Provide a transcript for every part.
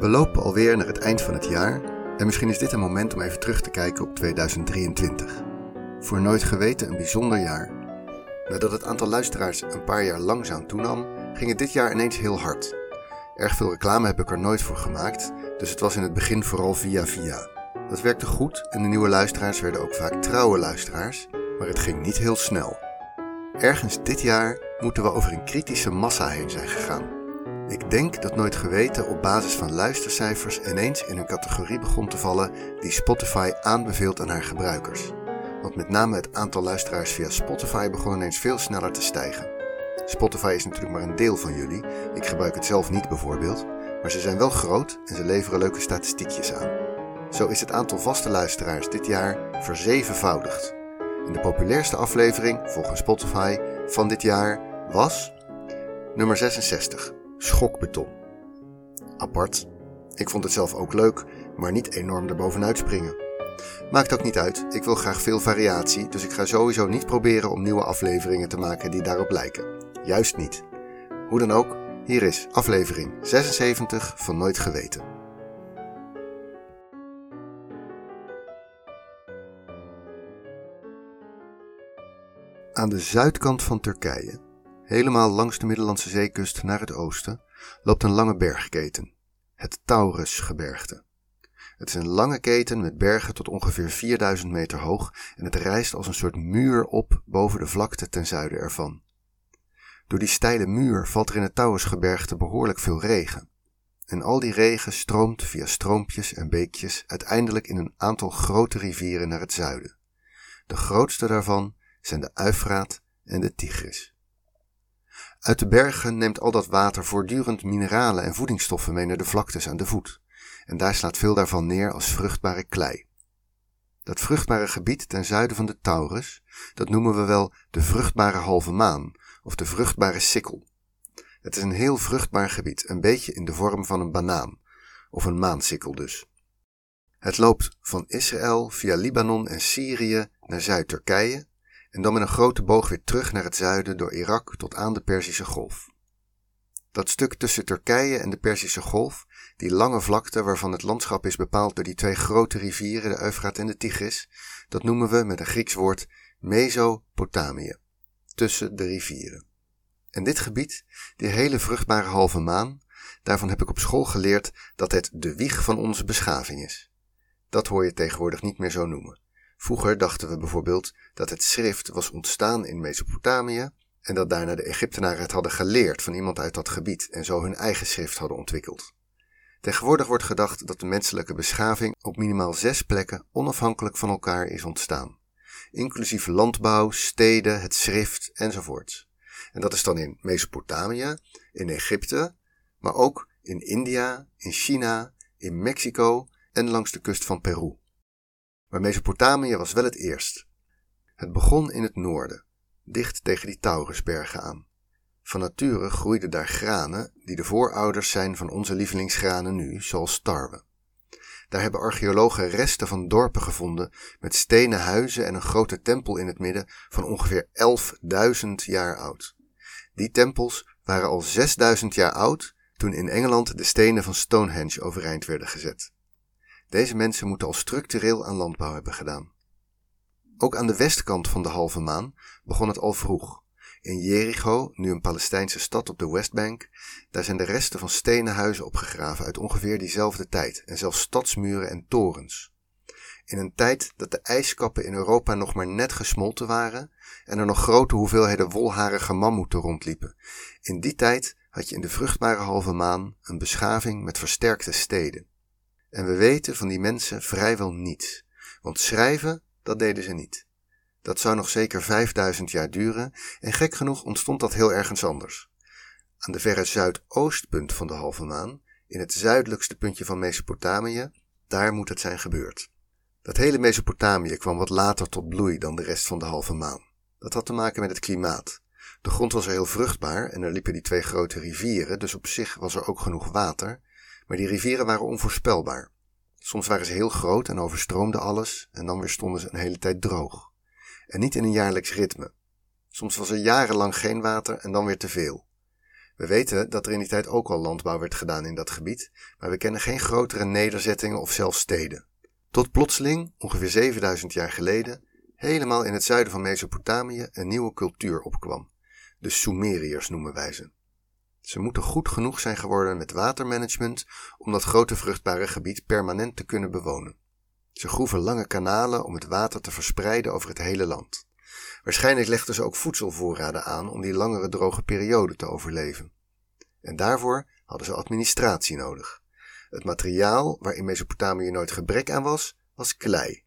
We lopen alweer naar het eind van het jaar en misschien is dit een moment om even terug te kijken op 2023. Voor nooit geweten een bijzonder jaar. Nadat het aantal luisteraars een paar jaar langzaam toenam, ging het dit jaar ineens heel hard. Erg veel reclame heb ik er nooit voor gemaakt, dus het was in het begin vooral via via. Dat werkte goed en de nieuwe luisteraars werden ook vaak trouwe luisteraars, maar het ging niet heel snel. Ergens dit jaar moeten we over een kritische massa heen zijn gegaan. Ik denk dat Nooit Geweten op basis van luistercijfers ineens in een categorie begon te vallen die Spotify aanbeveelt aan haar gebruikers. Want met name het aantal luisteraars via Spotify begon ineens veel sneller te stijgen. Spotify is natuurlijk maar een deel van jullie. Ik gebruik het zelf niet bijvoorbeeld. Maar ze zijn wel groot en ze leveren leuke statistiekjes aan. Zo is het aantal vaste luisteraars dit jaar verzevenvoudigd. En de populairste aflevering, volgens Spotify, van dit jaar was nummer 66 schokbeton. Apart. Ik vond het zelf ook leuk, maar niet enorm erbovenuit springen. Maakt ook niet uit, ik wil graag veel variatie, dus ik ga sowieso niet proberen om nieuwe afleveringen te maken die daarop lijken. Juist niet. Hoe dan ook, hier is aflevering 76 van Nooit Geweten. Aan de zuidkant van Turkije Helemaal langs de Middellandse zeekust naar het oosten loopt een lange bergketen, het Taurusgebergte. Het is een lange keten met bergen tot ongeveer 4000 meter hoog en het rijst als een soort muur op boven de vlakte ten zuiden ervan. Door die steile muur valt er in het Taurusgebergte behoorlijk veel regen. En al die regen stroomt via stroompjes en beekjes uiteindelijk in een aantal grote rivieren naar het zuiden. De grootste daarvan zijn de Uifraat en de Tigris. Uit de bergen neemt al dat water voortdurend mineralen en voedingsstoffen mee naar de vlaktes aan de voet, en daar slaat veel daarvan neer als vruchtbare klei. Dat vruchtbare gebied ten zuiden van de Taurus, dat noemen we wel de vruchtbare halve maan of de vruchtbare sikkel. Het is een heel vruchtbaar gebied, een beetje in de vorm van een banaan, of een maansikkel dus. Het loopt van Israël via Libanon en Syrië naar Zuid-Turkije en dan met een grote boog weer terug naar het zuiden door Irak tot aan de Perzische Golf. Dat stuk tussen Turkije en de Perzische Golf, die lange vlakte waarvan het landschap is bepaald door die twee grote rivieren, de Eufraat en de Tigris, dat noemen we met een Grieks woord Mesopotamië, tussen de rivieren. En dit gebied, die hele vruchtbare halve maan, daarvan heb ik op school geleerd dat het de wieg van onze beschaving is. Dat hoor je tegenwoordig niet meer zo noemen. Vroeger dachten we bijvoorbeeld dat het schrift was ontstaan in Mesopotamië en dat daarna de Egyptenaren het hadden geleerd van iemand uit dat gebied en zo hun eigen schrift hadden ontwikkeld. Tegenwoordig wordt gedacht dat de menselijke beschaving op minimaal zes plekken onafhankelijk van elkaar is ontstaan, inclusief landbouw, steden, het schrift enzovoorts. En dat is dan in Mesopotamië, in Egypte, maar ook in India, in China, in Mexico en langs de kust van Peru. Maar Mesopotamië was wel het eerst. Het begon in het noorden, dicht tegen die Taurusbergen aan. Van nature groeiden daar granen die de voorouders zijn van onze lievelingsgranen nu, zoals tarwe. Daar hebben archeologen resten van dorpen gevonden met stenen huizen en een grote tempel in het midden van ongeveer 11.000 jaar oud. Die tempels waren al 6.000 jaar oud toen in Engeland de stenen van Stonehenge overeind werden gezet. Deze mensen moeten al structureel aan landbouw hebben gedaan. Ook aan de westkant van de halve maan begon het al vroeg. In Jericho, nu een Palestijnse stad op de Westbank, daar zijn de resten van stenen huizen opgegraven uit ongeveer diezelfde tijd en zelfs stadsmuren en torens. In een tijd dat de ijskappen in Europa nog maar net gesmolten waren en er nog grote hoeveelheden wolharige mammoeten rondliepen. In die tijd had je in de vruchtbare halve maan een beschaving met versterkte steden. En we weten van die mensen vrijwel niets, want schrijven, dat deden ze niet. Dat zou nog zeker 5000 jaar duren en gek genoeg ontstond dat heel ergens anders. Aan de verre zuidoostpunt van de halve maan, in het zuidelijkste puntje van Mesopotamië, daar moet het zijn gebeurd. Dat hele Mesopotamië kwam wat later tot bloei dan de rest van de halve maan. Dat had te maken met het klimaat. De grond was er heel vruchtbaar en er liepen die twee grote rivieren, dus op zich was er ook genoeg water, maar die rivieren waren onvoorspelbaar. Soms waren ze heel groot en overstroomden alles, en dan weer stonden ze een hele tijd droog. En niet in een jaarlijks ritme. Soms was er jarenlang geen water en dan weer te veel. We weten dat er in die tijd ook al landbouw werd gedaan in dat gebied, maar we kennen geen grotere nederzettingen of zelfs steden. Tot plotseling, ongeveer 7000 jaar geleden, helemaal in het zuiden van Mesopotamië een nieuwe cultuur opkwam. De Sumeriërs noemen wij ze. Ze moeten goed genoeg zijn geworden met watermanagement om dat grote vruchtbare gebied permanent te kunnen bewonen. Ze groeven lange kanalen om het water te verspreiden over het hele land. Waarschijnlijk legden ze ook voedselvoorraden aan om die langere droge periode te overleven. En daarvoor hadden ze administratie nodig. Het materiaal waar in Mesopotamië nooit gebrek aan was, was klei.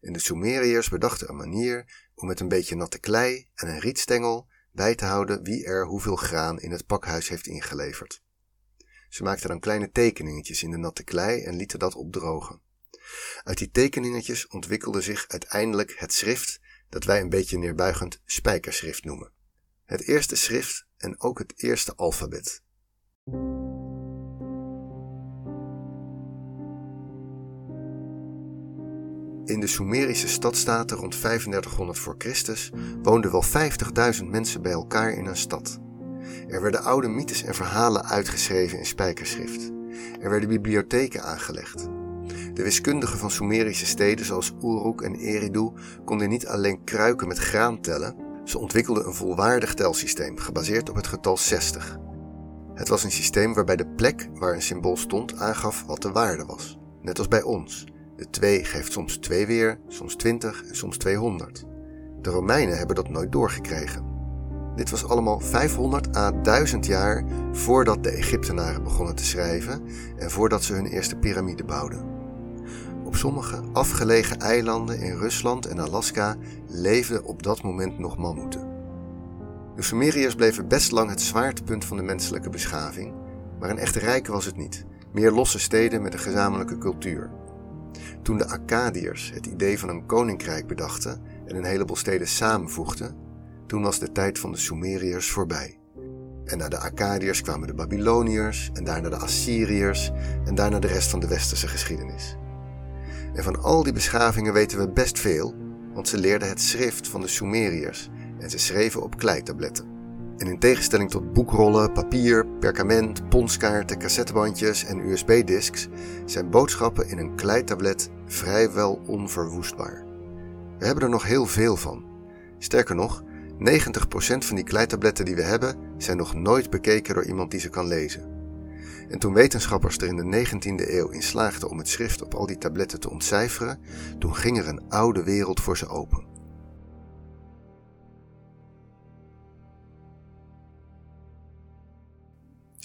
En de Sumeriërs bedachten een manier om met een beetje natte klei en een rietstengel bij te houden wie er hoeveel graan in het pakhuis heeft ingeleverd. Ze maakten dan kleine tekeningetjes in de natte klei en lieten dat opdrogen. Uit die tekeningetjes ontwikkelde zich uiteindelijk het schrift dat wij een beetje neerbuigend spijkerschrift noemen. Het eerste schrift en ook het eerste alfabet. In de Sumerische stadstaten rond 3500 voor Christus woonden wel 50.000 mensen bij elkaar in een stad. Er werden oude mythes en verhalen uitgeschreven in spijkerschrift. Er werden bibliotheken aangelegd. De wiskundigen van Sumerische steden zoals Uruk en Eridu konden niet alleen kruiken met graan tellen, ze ontwikkelden een volwaardig telsysteem gebaseerd op het getal 60. Het was een systeem waarbij de plek waar een symbool stond aangaf wat de waarde was, net als bij ons. De 2 geeft soms 2 weer, soms 20 en soms 200. De Romeinen hebben dat nooit doorgekregen. Dit was allemaal 500 à 1000 jaar voordat de Egyptenaren begonnen te schrijven en voordat ze hun eerste piramide bouwden. Op sommige afgelegen eilanden in Rusland en Alaska leefden op dat moment nog mammoeten. De Sumeriërs bleven best lang het zwaartepunt van de menselijke beschaving, maar een echte rijke was het niet. Meer losse steden met een gezamenlijke cultuur. Toen de Akkadiërs het idee van een koninkrijk bedachten en een heleboel steden samenvoegden, toen was de tijd van de Sumeriërs voorbij. En na de Akkadiërs kwamen de Babyloniërs en daarna de Assyriërs en daarna de rest van de westerse geschiedenis. En van al die beschavingen weten we best veel, want ze leerden het schrift van de Sumeriërs en ze schreven op kleitabletten. En in tegenstelling tot boekrollen, papier, perkament, ponskaarten, cassettebandjes en USB-disks zijn boodschappen in een kleitablet vrijwel onverwoestbaar. We hebben er nog heel veel van. Sterker nog, 90% van die kleitabletten die we hebben zijn nog nooit bekeken door iemand die ze kan lezen. En toen wetenschappers er in de 19e eeuw in slaagden om het schrift op al die tabletten te ontcijferen, toen ging er een oude wereld voor ze open.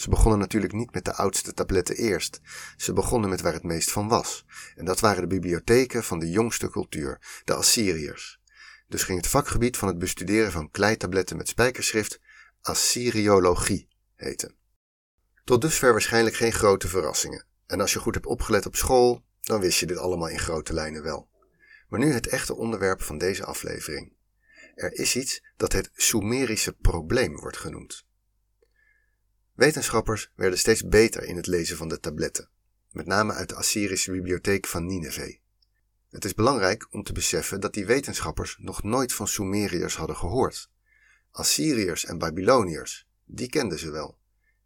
Ze begonnen natuurlijk niet met de oudste tabletten eerst. Ze begonnen met waar het meest van was. En dat waren de bibliotheken van de jongste cultuur, de Assyriërs. Dus ging het vakgebied van het bestuderen van kleitabletten met spijkerschrift Assyriologie heten. Tot dusver waarschijnlijk geen grote verrassingen. En als je goed hebt opgelet op school, dan wist je dit allemaal in grote lijnen wel. Maar nu het echte onderwerp van deze aflevering. Er is iets dat het Sumerische probleem wordt genoemd. Wetenschappers werden steeds beter in het lezen van de tabletten, met name uit de Assyrische bibliotheek van Nineveh. Het is belangrijk om te beseffen dat die wetenschappers nog nooit van Sumeriërs hadden gehoord. Assyriërs en Babyloniërs, die kenden ze wel.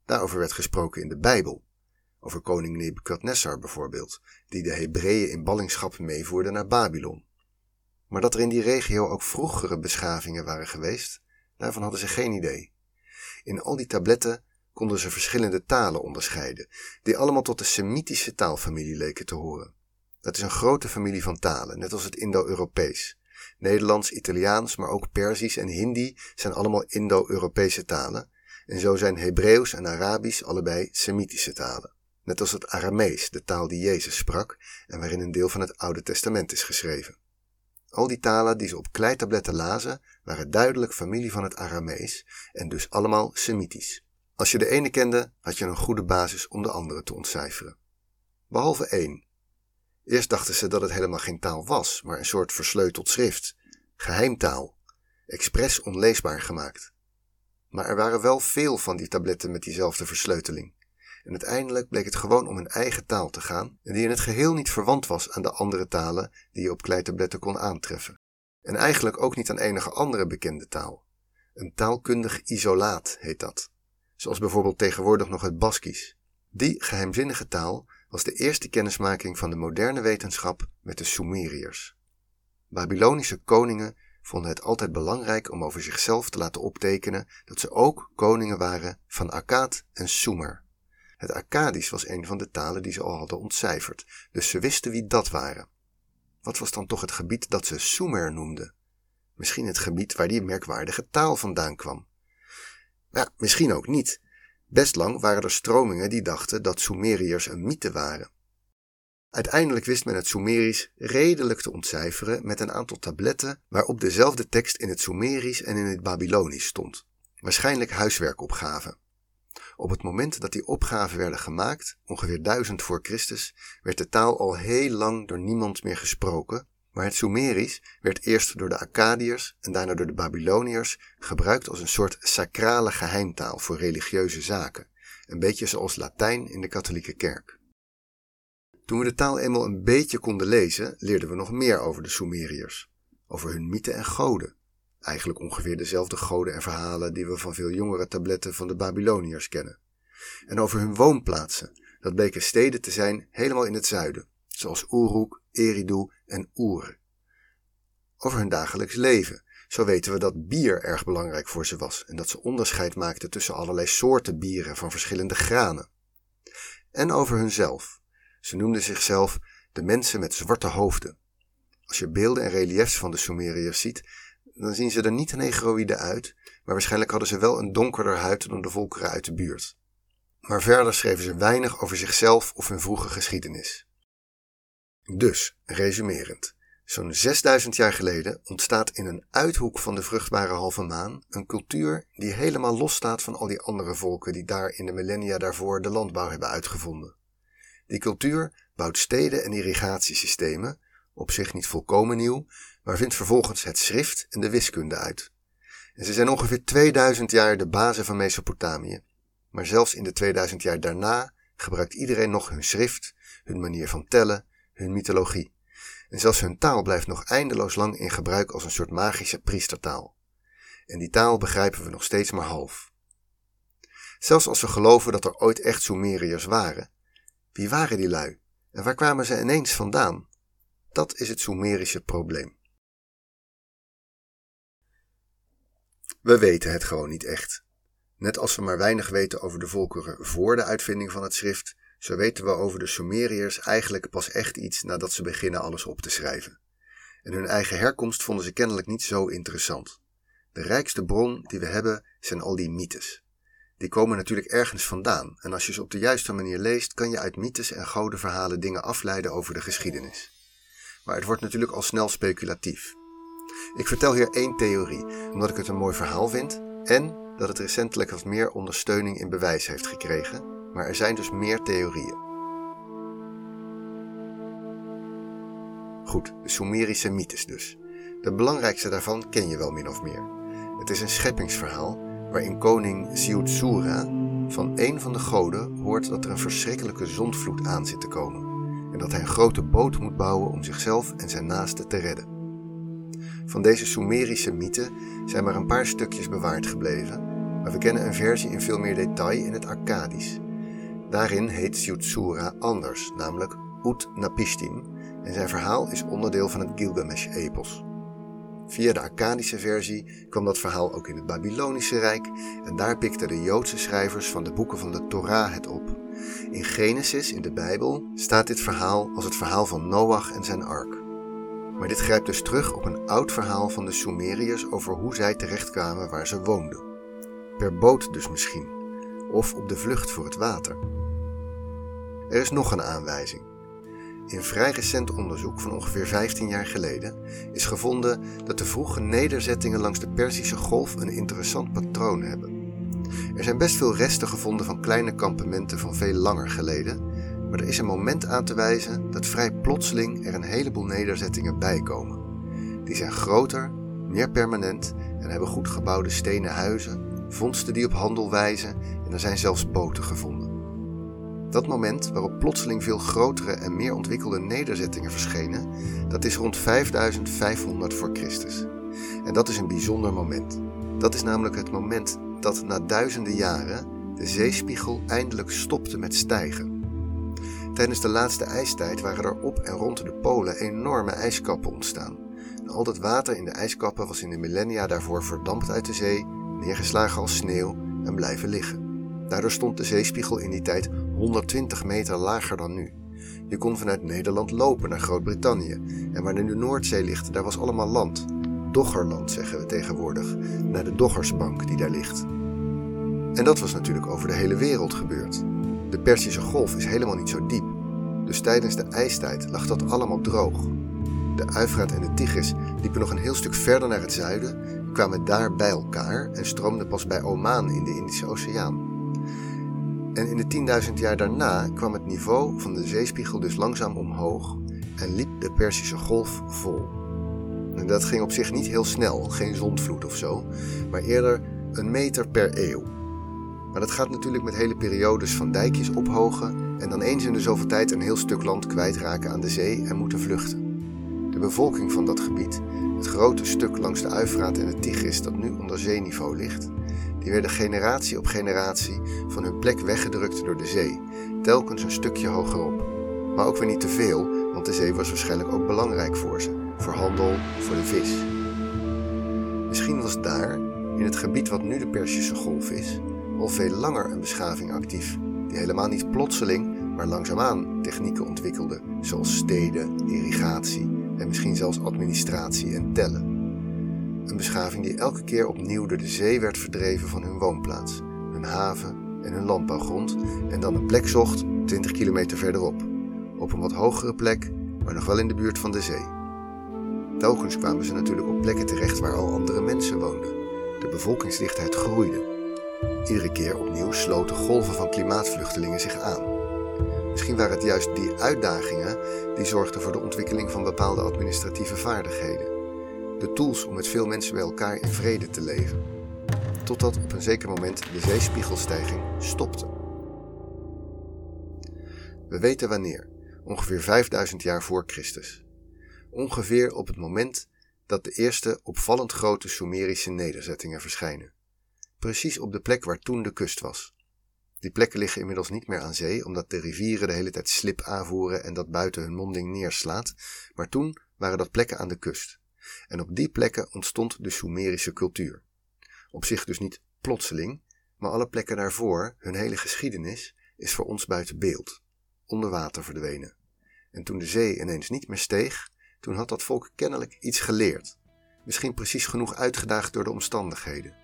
Daarover werd gesproken in de Bijbel. Over koning Nebukadnessar bijvoorbeeld, die de Hebreeën in ballingschap meevoerde naar Babylon. Maar dat er in die regio ook vroegere beschavingen waren geweest, daarvan hadden ze geen idee. In al die tabletten konden ze verschillende talen onderscheiden, die allemaal tot de Semitische taalfamilie leken te horen. Dat is een grote familie van talen, net als het Indo-Europees. Nederlands, Italiaans, maar ook Perzisch en Hindi zijn allemaal Indo-Europese talen, en zo zijn Hebreeuws en Arabisch allebei Semitische talen. Net als het Aramees, de taal die Jezus sprak en waarin een deel van het Oude Testament is geschreven. Al die talen die ze op kleitabletten lazen, waren duidelijk familie van het Aramees en dus allemaal Semitisch. Als je de ene kende, had je een goede basis om de andere te ontcijferen. Behalve één. Eerst dachten ze dat het helemaal geen taal was, maar een soort versleuteld schrift, geheimtaal, expres onleesbaar gemaakt. Maar er waren wel veel van die tabletten met diezelfde versleuteling. En uiteindelijk bleek het gewoon om een eigen taal te gaan, die in het geheel niet verwant was aan de andere talen die je op kleitabletten kon aantreffen. En eigenlijk ook niet aan enige andere bekende taal. Een taalkundig isolaat heet dat. Zoals bijvoorbeeld tegenwoordig nog het Baskisch. Die geheimzinnige taal was de eerste kennismaking van de moderne wetenschap met de Sumeriërs. Babylonische koningen vonden het altijd belangrijk om over zichzelf te laten optekenen dat ze ook koningen waren van Akkad en Sumer. Het Akkadisch was een van de talen die ze al hadden ontcijferd, dus ze wisten wie dat waren. Wat was dan toch het gebied dat ze Sumer noemden? Misschien het gebied waar die merkwaardige taal vandaan kwam. Ja, misschien ook niet. Best lang waren er stromingen die dachten dat Sumeriërs een mythe waren. Uiteindelijk wist men het Sumerisch redelijk te ontcijferen met een aantal tabletten waarop dezelfde tekst in het Sumerisch en in het Babylonisch stond. Waarschijnlijk huiswerkopgaven. Op het moment dat die opgaven werden gemaakt, ongeveer 1000 voor Christus, werd de taal al heel lang door niemand meer gesproken, maar het Sumerisch werd eerst door de Akkadiërs en daarna door de Babyloniërs gebruikt als een soort sacrale geheimtaal voor religieuze zaken, een beetje zoals Latijn in de katholieke kerk. Toen we de taal eenmaal een beetje konden lezen, leerden we nog meer over de Sumeriërs, over hun mythen en goden. Eigenlijk ongeveer dezelfde goden en verhalen die we van veel jongere tabletten van de Babyloniërs kennen. En over hun woonplaatsen, dat bleken steden te zijn helemaal in het zuiden, zoals Uruk, Eridu en Ur. Over hun dagelijks leven, zo weten we dat bier erg belangrijk voor ze was en dat ze onderscheid maakten tussen allerlei soorten bieren van verschillende granen. En over hunzelf, ze noemden zichzelf de mensen met zwarte hoofden. Als je beelden en reliefs van de Sumeriërs ziet, dan zien ze er niet negroïde uit, maar waarschijnlijk hadden ze wel een donkerder huid dan de volkeren uit de buurt. Maar verder schreven ze weinig over zichzelf of hun vroege geschiedenis. Dus, resumerend, zo'n 6000 jaar geleden ontstaat in een uithoek van de vruchtbare halve maan een cultuur die helemaal losstaat van al die andere volken die daar in de millennia daarvoor de landbouw hebben uitgevonden. Die cultuur bouwt steden en irrigatiesystemen, op zich niet volkomen nieuw, maar vindt vervolgens het schrift en de wiskunde uit. En ze zijn ongeveer 2000 jaar de bazen van Mesopotamië. Maar zelfs in de 2000 jaar daarna gebruikt iedereen nog hun schrift, hun manier van tellen, hun mythologie. En zelfs hun taal blijft nog eindeloos lang in gebruik als een soort magische priestertaal. En die taal begrijpen we nog steeds maar half. Zelfs als we geloven dat er ooit echt Sumeriërs waren, wie waren die lui? En waar kwamen ze ineens vandaan? Dat is het Sumerische probleem. We weten het gewoon niet echt. Net als we maar weinig weten over de volkeren voor de uitvinding van het schrift, zo weten we over de Sumeriërs eigenlijk pas echt iets nadat ze beginnen alles op te schrijven. En hun eigen herkomst vonden ze kennelijk niet zo interessant. De rijkste bron die we hebben zijn al die mythes die komen natuurlijk ergens vandaan. En als je ze op de juiste manier leest, kan je uit mythes en godenverhalen dingen afleiden over de geschiedenis. Maar het wordt natuurlijk al snel speculatief. Ik vertel hier één theorie, omdat ik het een mooi verhaal vind en dat het recentelijk wat meer ondersteuning in bewijs heeft gekregen, maar er zijn dus meer theorieën. Goed, de Sumerische mythes dus. De belangrijkste daarvan ken je wel min of meer. Het is een scheppingsverhaal waarin koning Siutsura van een van de goden hoort dat er een verschrikkelijke zondvloed aan zit te komen en dat hij een grote boot moet bouwen om zichzelf en zijn naasten te redden. Van deze Sumerische mythe zijn maar een paar stukjes bewaard gebleven, maar we kennen een versie in veel meer detail in het Akkadisch. Daarin heet Siutsura anders, namelijk Ut-Napishtim, en zijn verhaal is onderdeel van het Gilgamesh-epos. Via de Akkadische versie kwam dat verhaal ook in het Babylonische Rijk en daar pikten de Joodse schrijvers van de boeken van de Torah het op. In Genesis, in de Bijbel, staat dit verhaal als het verhaal van Noach en zijn ark. Maar dit grijpt dus terug op een oud verhaal van de Sumeriërs over hoe zij terechtkwamen waar ze woonden. Per boot dus misschien, of op de vlucht voor het water. Er is nog een aanwijzing. In vrij recent onderzoek van ongeveer 15 jaar geleden is gevonden dat de vroege nederzettingen langs de Perzische Golf een interessant patroon hebben. Er zijn best veel resten gevonden van kleine kampementen van veel langer geleden, maar er is een moment aan te wijzen dat vrij plotseling er een heleboel nederzettingen bijkomen. Die zijn groter, meer permanent en hebben goed gebouwde stenen huizen, vondsten die op handel wijzen en er zijn zelfs boten gevonden. Dat moment waarop plotseling veel grotere en meer ontwikkelde nederzettingen verschenen, dat is rond 5500 voor Christus. En dat is een bijzonder moment. Dat is namelijk het moment dat na duizenden jaren de zeespiegel eindelijk stopte met stijgen. Tijdens de laatste ijstijd waren er op en rond de polen enorme ijskappen ontstaan. al dat water in de ijskappen was in de millennia daarvoor verdampt uit de zee, neergeslagen als sneeuw en blijven liggen. Daardoor stond de zeespiegel in die tijd 120 meter lager dan nu. Je kon vanuit Nederland lopen naar Groot-Brittannië. En waar nu de Noordzee ligt, daar was allemaal land. Doggerland zeggen we tegenwoordig, naar de Doggersbank die daar ligt. En dat was natuurlijk over de hele wereld gebeurd. De Perzische Golf is helemaal niet zo diep. Dus tijdens de ijstijd lag dat allemaal droog. De Uifraat en de Tigris liepen nog een heel stuk verder naar het zuiden, kwamen daar bij elkaar en stroomden pas bij Oman in de Indische Oceaan. En in de 10.000 jaar daarna kwam het niveau van de zeespiegel dus langzaam omhoog en liep de Perzische Golf vol. En dat ging op zich niet heel snel, geen zondvloed of zo, maar eerder een meter per eeuw. Maar dat gaat natuurlijk met hele periodes van dijkjes ophogen en dan eens in de zoveel tijd een heel stuk land kwijtraken aan de zee en moeten vluchten. De bevolking van dat gebied, het grote stuk langs de Uifraat en de Tigris dat nu onder zeeniveau ligt, die werden generatie op generatie van hun plek weggedrukt door de zee, telkens een stukje hogerop. Maar ook weer niet te veel, want de zee was waarschijnlijk ook belangrijk voor ze, voor handel, voor de vis. Misschien was daar, in het gebied wat nu de Persische Golf is, al veel langer een beschaving actief, die helemaal niet plotseling, maar langzaamaan technieken ontwikkelde, zoals steden, irrigatie en misschien zelfs administratie en tellen. Een beschaving die elke keer opnieuw door de zee werd verdreven van hun woonplaats, hun haven en hun landbouwgrond en dan een plek zocht 20 kilometer verderop, op een wat hogere plek, maar nog wel in de buurt van de zee. Telkens kwamen ze natuurlijk op plekken terecht waar al andere mensen woonden. De bevolkingsdichtheid groeide. Iedere keer opnieuw sloten golven van klimaatvluchtelingen zich aan. Misschien waren het juist die uitdagingen die zorgden voor de ontwikkeling van bepaalde administratieve vaardigheden de tools om met veel mensen bij elkaar in vrede te leven. Totdat op een zeker moment de zeespiegelstijging stopte. We weten wanneer, ongeveer 5000 jaar voor Christus. Ongeveer op het moment dat de eerste opvallend grote Sumerische nederzettingen verschijnen. Precies op de plek waar toen de kust was. Die plekken liggen inmiddels niet meer aan zee, omdat de rivieren de hele tijd slip aanvoeren en dat buiten hun monding neerslaat, maar toen waren dat plekken aan de kust. En op die plekken ontstond de Sumerische cultuur. Op zich dus niet plotseling, maar alle plekken daarvoor, hun hele geschiedenis, is voor ons buiten beeld, onder water verdwenen. En toen de zee ineens niet meer steeg, toen had dat volk kennelijk iets geleerd. Misschien precies genoeg uitgedaagd door de omstandigheden.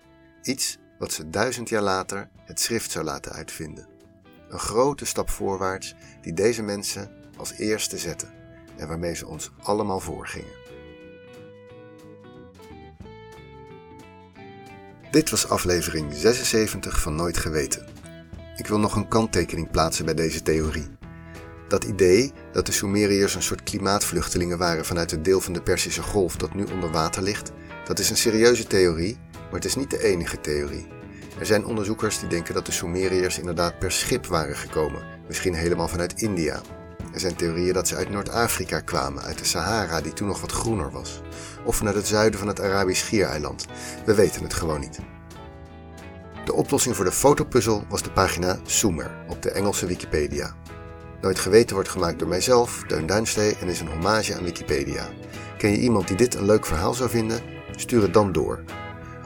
Iets wat ze duizend jaar later het schrift zou laten uitvinden. Een grote stap voorwaarts die deze mensen als eerste zetten en waarmee ze ons allemaal voorgingen. Dit was aflevering 76 van Nooit Geweten. Ik wil nog een kanttekening plaatsen bij deze theorie. Dat idee dat de Sumeriërs een soort klimaatvluchtelingen waren vanuit het deel van de Persische Golf dat nu onder water ligt, dat is een serieuze theorie, maar het is niet de enige theorie. Er zijn onderzoekers die denken dat de Sumeriërs inderdaad per schip waren gekomen, misschien helemaal vanuit India. Er zijn theorieën dat ze uit Noord-Afrika kwamen, uit de Sahara die toen nog wat groener was, of vanuit het zuiden van het Arabisch Schiereiland. We weten het gewoon niet. De oplossing voor de fotopuzzel was de pagina Sumer op de Engelse Wikipedia. Nooit geweten wordt gemaakt door mijzelf, Deun Duinstee en is een hommage aan Wikipedia. Ken je iemand die dit een leuk verhaal zou vinden? Stuur het dan door.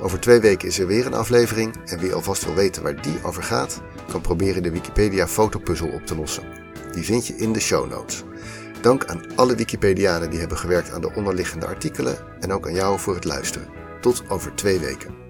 Over twee weken is er weer een aflevering en wie alvast wil weten waar die over gaat, kan proberen de Wikipedia fotopuzzel op te lossen. Die vind je in de show notes. Dank aan alle Wikipedianen die hebben gewerkt aan de onderliggende artikelen en ook aan jou voor het luisteren. Tot over twee weken.